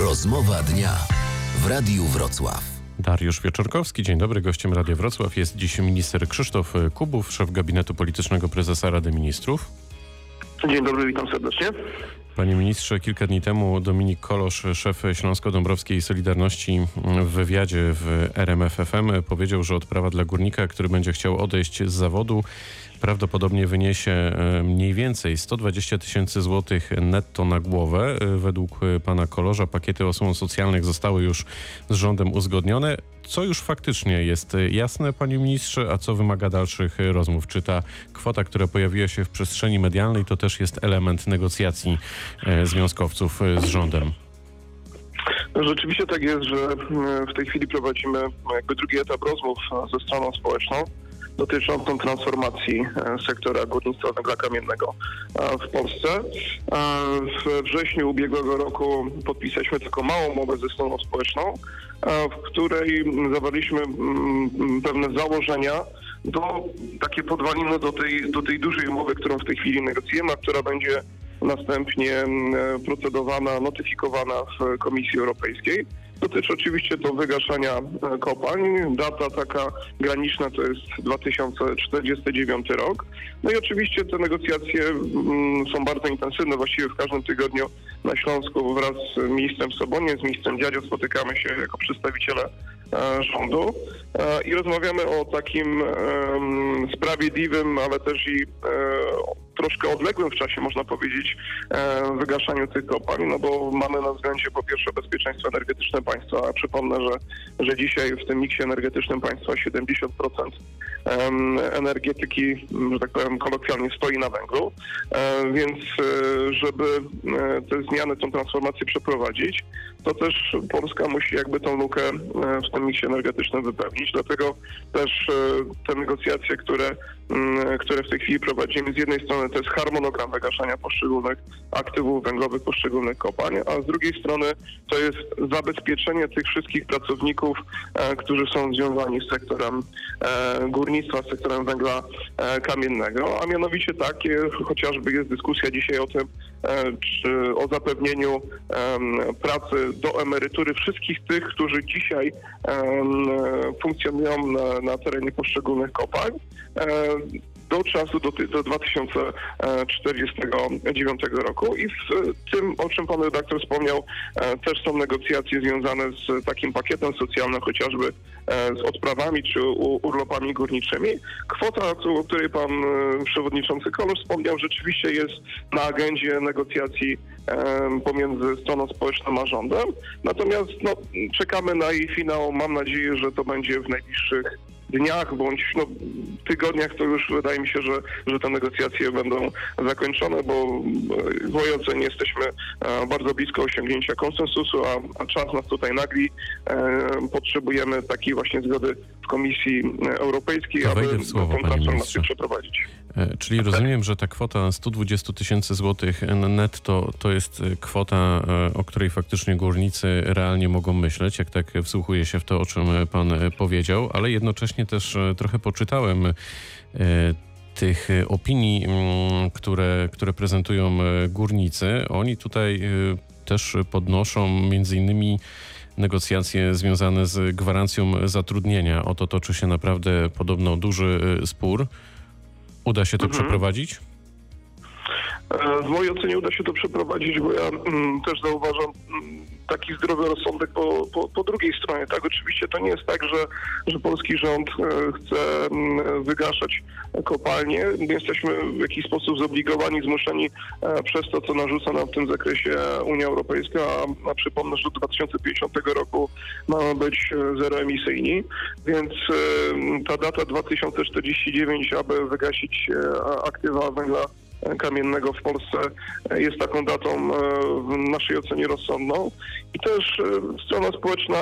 Rozmowa dnia w Radiu Wrocław. Dariusz Wieczorkowski, dzień dobry. Gościem Radia Wrocław jest dziś minister Krzysztof Kubów, szef gabinetu politycznego prezesa Rady Ministrów. Dzień dobry, witam serdecznie. Panie ministrze, kilka dni temu Dominik Kolosz, szef Śląsko-Dąbrowskiej Solidarności w wywiadzie w RMFFM powiedział, że odprawa dla górnika, który będzie chciał odejść z zawodu, prawdopodobnie wyniesie e, mniej więcej 120 tysięcy złotych netto na głowę. E, według pana Kolorza pakiety osłon socjalnych zostały już z rządem uzgodnione. Co już faktycznie jest jasne, panie ministrze, a co wymaga dalszych rozmów? Czy ta kwota, która pojawiła się w przestrzeni medialnej, to też jest element negocjacji e, związkowców z rządem? Rzeczywiście tak jest, że w tej chwili prowadzimy jakby drugi etap rozmów ze stroną społeczną dotyczącą transformacji e, sektora górnictwa węgla kamiennego e, w Polsce. E, w wrześniu ubiegłego roku podpisaliśmy taką małą umowę ze stroną społeczną, w której zawarliśmy mm, pewne założenia do takie podwaliny do tej, do tej dużej umowy, którą w tej chwili negocjujemy, a która będzie następnie mm, procedowana, notyfikowana w Komisji Europejskiej. Dotyczy oczywiście to wygaszania e, kopalń. Data taka graniczna to jest 2049 rok. No i oczywiście te negocjacje mm, są bardzo intensywne. Właściwie w każdym tygodniu na Śląsku wraz z ministrem Soboniem, z ministrem Dziadzio spotykamy się jako przedstawiciele e, rządu e, i rozmawiamy o takim sprawiedliwym, ale też i troszkę odległym w czasie, można powiedzieć, e, wygaszaniu tych kopalń, no bo mamy na względzie po pierwsze bezpieczeństwo energetyczne państwa. Przypomnę, że, że dzisiaj w tym miksie energetycznym państwa 70% energetyki, że tak powiem kolokwialnie, stoi na węglu, e, więc e, żeby te zmiany, tą transformację przeprowadzić, to też Polska musi jakby tą lukę w tym miksie energetycznym wypełnić. Dlatego też te negocjacje, które, które w tej chwili prowadzimy, z jednej strony to jest harmonogram wygaszania poszczególnych aktywów węglowych, poszczególnych kopalń, a z drugiej strony to jest zabezpieczenie tych wszystkich pracowników, e, którzy są związani z sektorem e, górnictwa, z sektorem węgla e, kamiennego, a mianowicie takie, chociażby jest dyskusja dzisiaj o tym, czy o zapewnieniu pracy do emerytury wszystkich tych, którzy dzisiaj funkcjonują na, na terenie poszczególnych kopalń do czasu do, do 2049 roku i w tym, o czym pan redaktor wspomniał, e, też są negocjacje związane z takim pakietem socjalnym, chociażby e, z odprawami czy urlopami górniczymi. Kwota, o której pan e, przewodniczący Kolor wspomniał, rzeczywiście jest na agendzie negocjacji pomiędzy stroną społeczną a rządem. Natomiast no, czekamy na jej finał. Mam nadzieję, że to będzie w najbliższych dniach bądź no, tygodniach to już wydaje mi się, że, że te negocjacje będą zakończone, bo w mojej ocenie jesteśmy e, bardzo blisko osiągnięcia konsensusu, a, a czas nas tutaj nagli. E, potrzebujemy takiej właśnie zgody w Komisji Europejskiej, to aby słowo, tę transformację przeprowadzić. E, czyli rozumiem, że ta kwota 120 tysięcy złotych netto to jest kwota, o której faktycznie górnicy realnie mogą myśleć, jak tak wsłuchuje się w to, o czym pan powiedział, ale jednocześnie też e, trochę poczytałem e, tych opinii, mm, które, które prezentują e, górnicy. Oni tutaj też podnoszą między innymi negocjacje związane z gwarancją zatrudnienia. Oto toczy się naprawdę podobno duży spór. Uda się to mhm. przeprowadzić? W mojej ocenie uda się to przeprowadzić, bo ja mm, też zauważam mm, taki zdrowy rozsądek po, po, po, drugiej stronie. Tak, oczywiście to nie jest tak, że, że polski rząd e, chce mm, wygaszać kopalnie. Jesteśmy w jakiś sposób zobligowani, zmuszeni e, przez to, co narzuca nam w tym zakresie Unia Europejska, a, przypomnę, że do 2050 roku mamy być e, zeroemisyjni, więc ta data 2049, aby wygasić aktywa węgla kamiennego w Polsce jest taką datą e, w naszej ocenie rozsądną. I też e, strona społeczna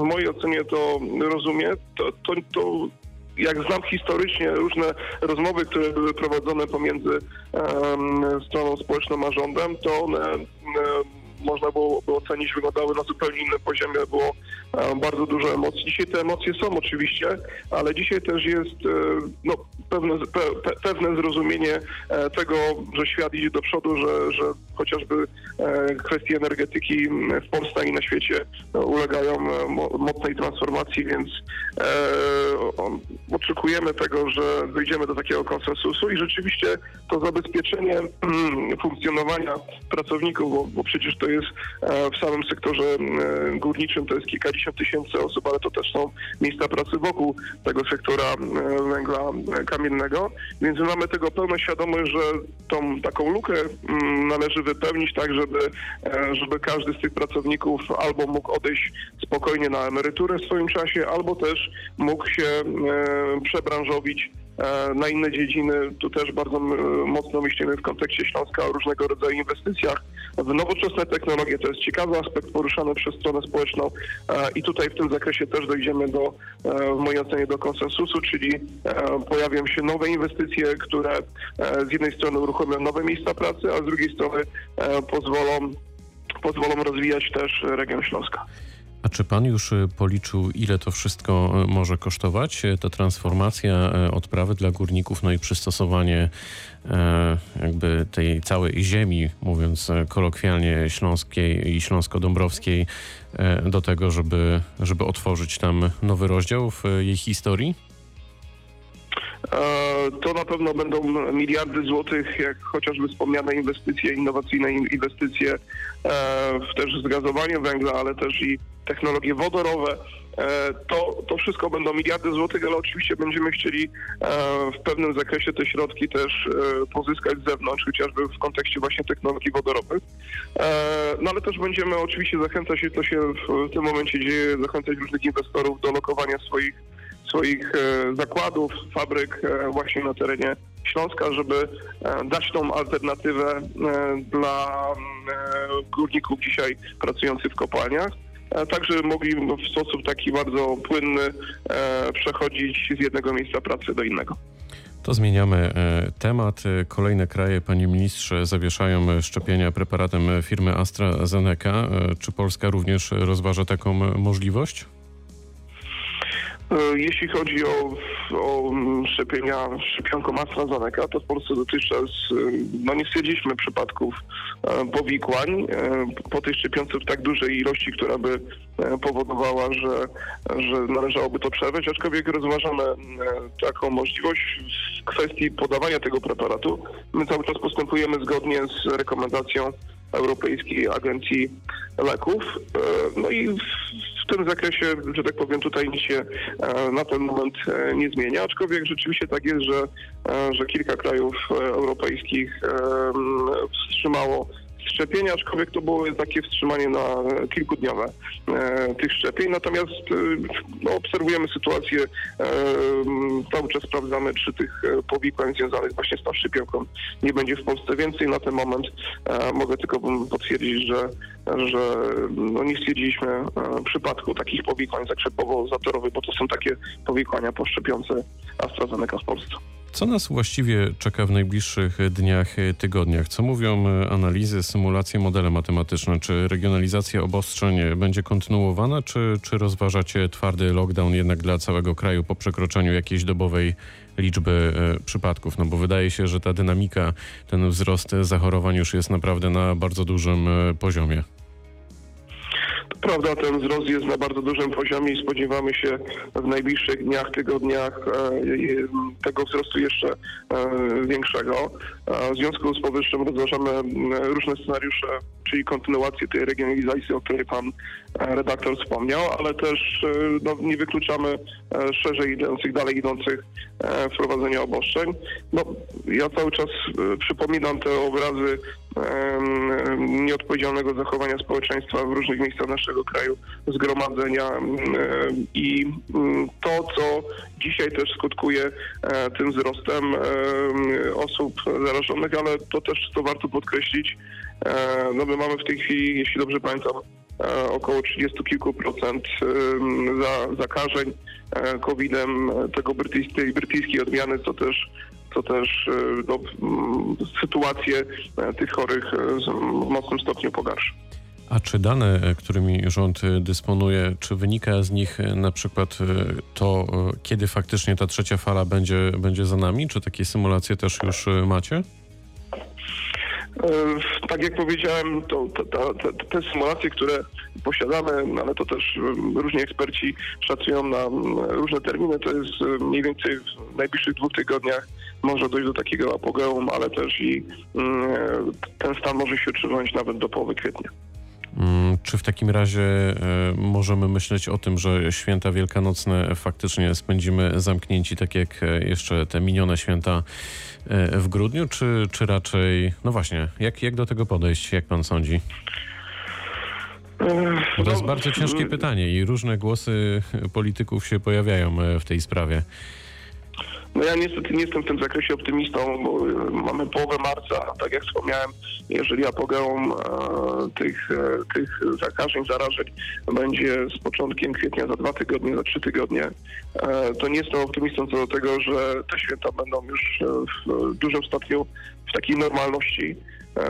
w mojej ocenie to rozumie. To, to, to jak znam historycznie różne rozmowy, które były prowadzone pomiędzy um, stroną społeczną a rządem, to one można było ocenić, wyglądały na zupełnie innym poziomie, było bardzo dużo emocji. Dzisiaj te emocje są oczywiście, ale dzisiaj też jest no, pewne, pe, pewne zrozumienie tego, że świat idzie do przodu, że, że chociażby kwestie energetyki w Polsce i na świecie ulegają mocnej transformacji, więc oczekujemy tego, że dojdziemy do takiego konsensusu i rzeczywiście to zabezpieczenie mm, funkcjonowania pracowników, bo, bo przecież to jest e, w samym sektorze e, górniczym to jest kilkadziesiąt tysięcy osób, ale to też są miejsca pracy wokół tego sektora e, węgla kamiennego, więc mamy tego pełną świadomość, że tą taką lukę należy wypełnić tak, żeby, żeby każdy z tych pracowników albo mógł odejść spokojnie na emeryturę w swoim czasie, albo też mógł się przebranżowić E, na inne dziedziny. Tu też bardzo mocno myślimy w kontekście Śląska o różnego rodzaju inwestycjach w nowoczesne technologie. To jest ciekawy aspekt poruszany przez stronę społeczną e, i tutaj w tym zakresie też dojdziemy do, e, w mojej ocenie, do konsensusu, czyli pojawią się nowe inwestycje, które z jednej strony uruchomią nowe miejsca pracy, a z drugiej strony pozwolą pozwolą rozwijać też region Śląska. A czy pan już y, policzył, ile to wszystko y, może kosztować? Y, ta transformacja odprawy dla górników, no i przystosowanie jakby tej całej ziemi, mówiąc kolokwialnie śląskiej i śląsko-dąbrowskiej, do tego, żeby, żeby otworzyć tam nowy rozdział w jej historii? To na pewno będą miliardy złotych, jak chociażby wspomniane inwestycje, innowacyjne inwestycje w też zgazowanie węgla, ale też i technologie wodorowe. E, to, to wszystko będą miliardy złotych, ale oczywiście będziemy chcieli e, w pewnym zakresie te środki też e, pozyskać z zewnątrz, chociażby w kontekście właśnie technologii wodorowych. No ale też będziemy oczywiście zachęcać, to się w tym momencie dzieje, zachęcać różnych inwestorów do lokowania swoich swoich zakładów, fabryk właśnie na terenie Śląska, żeby dać tą alternatywę dla górników dzisiaj pracujących w kopalniach tak żeby mogli w sposób taki bardzo płynny e, przechodzić z jednego miejsca pracy do innego. To zmieniamy e, temat. Kolejne kraje, panie ministrze, zawieszają szczepienia preparatem firmy AstraZeneca. E, czy Polska również rozważa taką możliwość? E, jeśli chodzi o, o szczepienia szczepionką AstraZeneca, to w Polsce dotychczas e, no nie stwierdziliśmy przypadków e, powikłań po tej szczepionce w tak dużej ilości, która by powodowała, że, że należałoby to przerwać, aczkolwiek rozważamy taką możliwość w kwestii podawania tego preparatu. My cały czas postępujemy zgodnie z rekomendacją Europejskiej Agencji Leków. No i tym zakresie, że tak powiem, tutaj nic się e, na ten moment e, nie zmienia, aczkolwiek rzeczywiście tak jest, że, e, że kilka krajów europejskich wstrzymało szczepienia, aczkolwiek to było takie wstrzymanie na kilkudniowe e, tych szczepień. Natomiast e, no, obserwujemy sytuację, e, cały czas sprawdzamy, czy tych powikłań związanych właśnie z tą szczepionką nie będzie w Polsce więcej. Na ten moment e, mogę tylko potwierdzić, że, że no, nie stwierdziliśmy e, przypadku takich powikłań zakrzepowo-zatorowych, bo to są takie powikłania po szczepionce AstraZeneca w Polsce. Co nas właściwie czeka w najbliższych dniach, tygodniach? Co mówią analizy, symulacje, modele matematyczne? Czy regionalizacja obostrzeń będzie kontynuowana, czy, czy rozważacie twardy lockdown jednak dla całego kraju po przekroczeniu jakiejś dobowej liczby e, przypadków? No bo wydaje się, że ta dynamika, ten wzrost zachorowań już jest naprawdę na bardzo dużym e, poziomie. Prawda, ten wzrost jest na bardzo dużym poziomie i spodziewamy się w najbliższych dniach, tygodniach e, tego wzrostu jeszcze e, większego. W związku z powyższym rozważamy różne scenariusze, czyli kontynuację tej regionalizacji, o której pan e, redaktor wspomniał, ale też no, nie wykluczamy szerzej idących, dalej idących wprowadzenia obostrzeń. No, ja cały czas przypominam te obrazy nieodpowiedzialnego zachowania społeczeństwa w różnych miejscach naszego kraju, zgromadzenia i to, co dzisiaj też skutkuje e, tym wzrostem osób zarażonych, ale to też, co warto podkreślić, e, no my mamy w tej chwili, jeśli dobrze pamiętam, e, około 30 kilku procent za, zakażeń COVID-em tego brytyjskiej, brytyjskiej odmiany, co też co też no, sytuację tych chorych w mocnym stopniu pogarsza. A czy dane, e, którymi rząd e, dysponuje, czy wynika z nich e, na przykład to, kiedy faktycznie ta trzecia fala będzie, będzie za nami? Czy takie symulacje też już macie? Tak jak powiedziałem, to, to, to, te symulacje, które posiadamy, ale to też różni eksperci szacują na różne terminy, to jest mniej więcej w najbliższych dwóch tygodniach może dojść do takiego apogeum, ale też i ten stan może się utrzymać nawet do połowy kwietnia. Mm, czy w takim razie e, możemy myśleć o tym, że święta wielkanocne faktycznie spędzimy zamknięci, tak jak e, jeszcze te minione święta e, w grudniu, czy, czy raczej, no właśnie, jak, jak do tego podejść, jak pan sądzi? Bo to jest no, bardzo ciężkie pytanie i różne głosy polityków się pojawiają w tej sprawie. No ja niestety nie jestem w tym zakresie optymistą, bo e, mamy połowę marca, tak jak wspomniałem, jeżeli apogeum e, tych, e, tych zakażeń, zarażeń będzie z początkiem kwietnia za dwa tygodnie, za trzy tygodnie, to nie jestem optymistą co do tego, że te święta będą już w dużym stopniu w takiej normalności.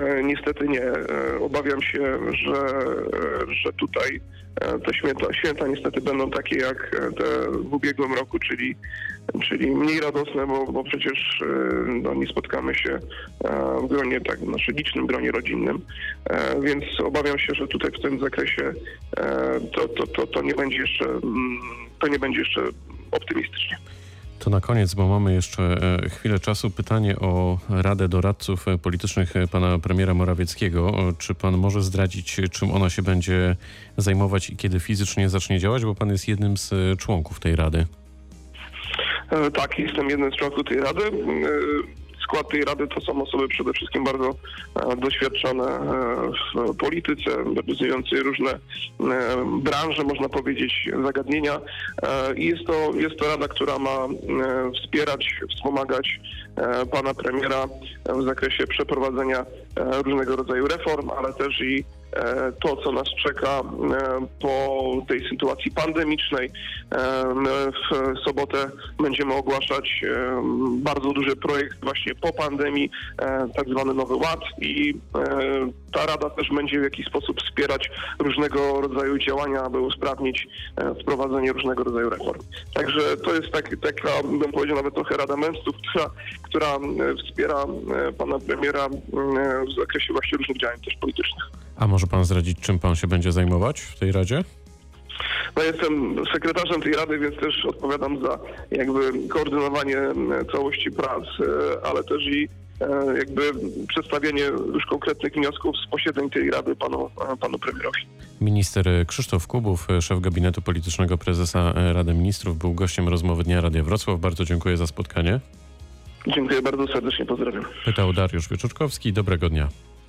E, niestety nie. E, obawiam się, że, że tutaj te święta, święta niestety będą takie jak te w ubiegłym roku, czyli, czyli mniej radosne, bo, bo przecież no, nie spotkamy się w gronie, tak, w naszym licznym gronie rodzinnym, więc obawiam się, że tutaj w tym zakresie to, to, to, to nie będzie jeszcze mm, to nie będzie jeszcze optymistycznie. To na koniec, bo mamy jeszcze e, chwilę czasu, pytanie o Radę Doradców e, Politycznych e, pana premiera Morawieckiego. Czy pan może zdradzić, czym ona się będzie zajmować i kiedy fizycznie zacznie działać, bo pan jest jednym z członków tej Rady? Tak, jestem jednym z członków tej Rady skład tej rady to są osoby przede wszystkim bardzo e, doświadczone e, w polityce, reprezentujące różne e, branże, można powiedzieć, zagadnienia. I jest to, jest to rada, która ma wspierać, wspomagać pana premiera w zakresie przeprowadzenia różnego rodzaju reform, ale też i to, co nas czeka e, po tej sytuacji pandemicznej. E, w sobotę będziemy ogłaszać bardzo duży projekt właśnie po pandemii, tak zwany Nowy Ład i ta Rada też będzie w jakiś sposób wspierać różnego rodzaju działania, aby usprawnić wprowadzenie różnego rodzaju reform. Także to jest tak, taka, bym powiedział, nawet trochę Rada Męstów, która, która wspiera pana premiera w zakresie właśnie różnych działań też politycznych. A może pan zdradzić, czym pan się będzie zajmować w tej Radzie? No jestem sekretarzem tej rady, więc też odpowiadam za jakby koordynowanie całości prac, e, ale też i e, jakby przedstawienie już konkretnych wniosków z posiedzeń tej rady panu, panu premierowi. Minister Krzysztof Kubów, szef gabinetu politycznego prezesa Rady Ministrów, był gościem rozmowy Dnia Radia Wrocław. Bardzo dziękuję za spotkanie. Dziękuję bardzo serdecznie, pozdrawiam. Pytał Dariusz Wieczorkowski. Dobrego dnia.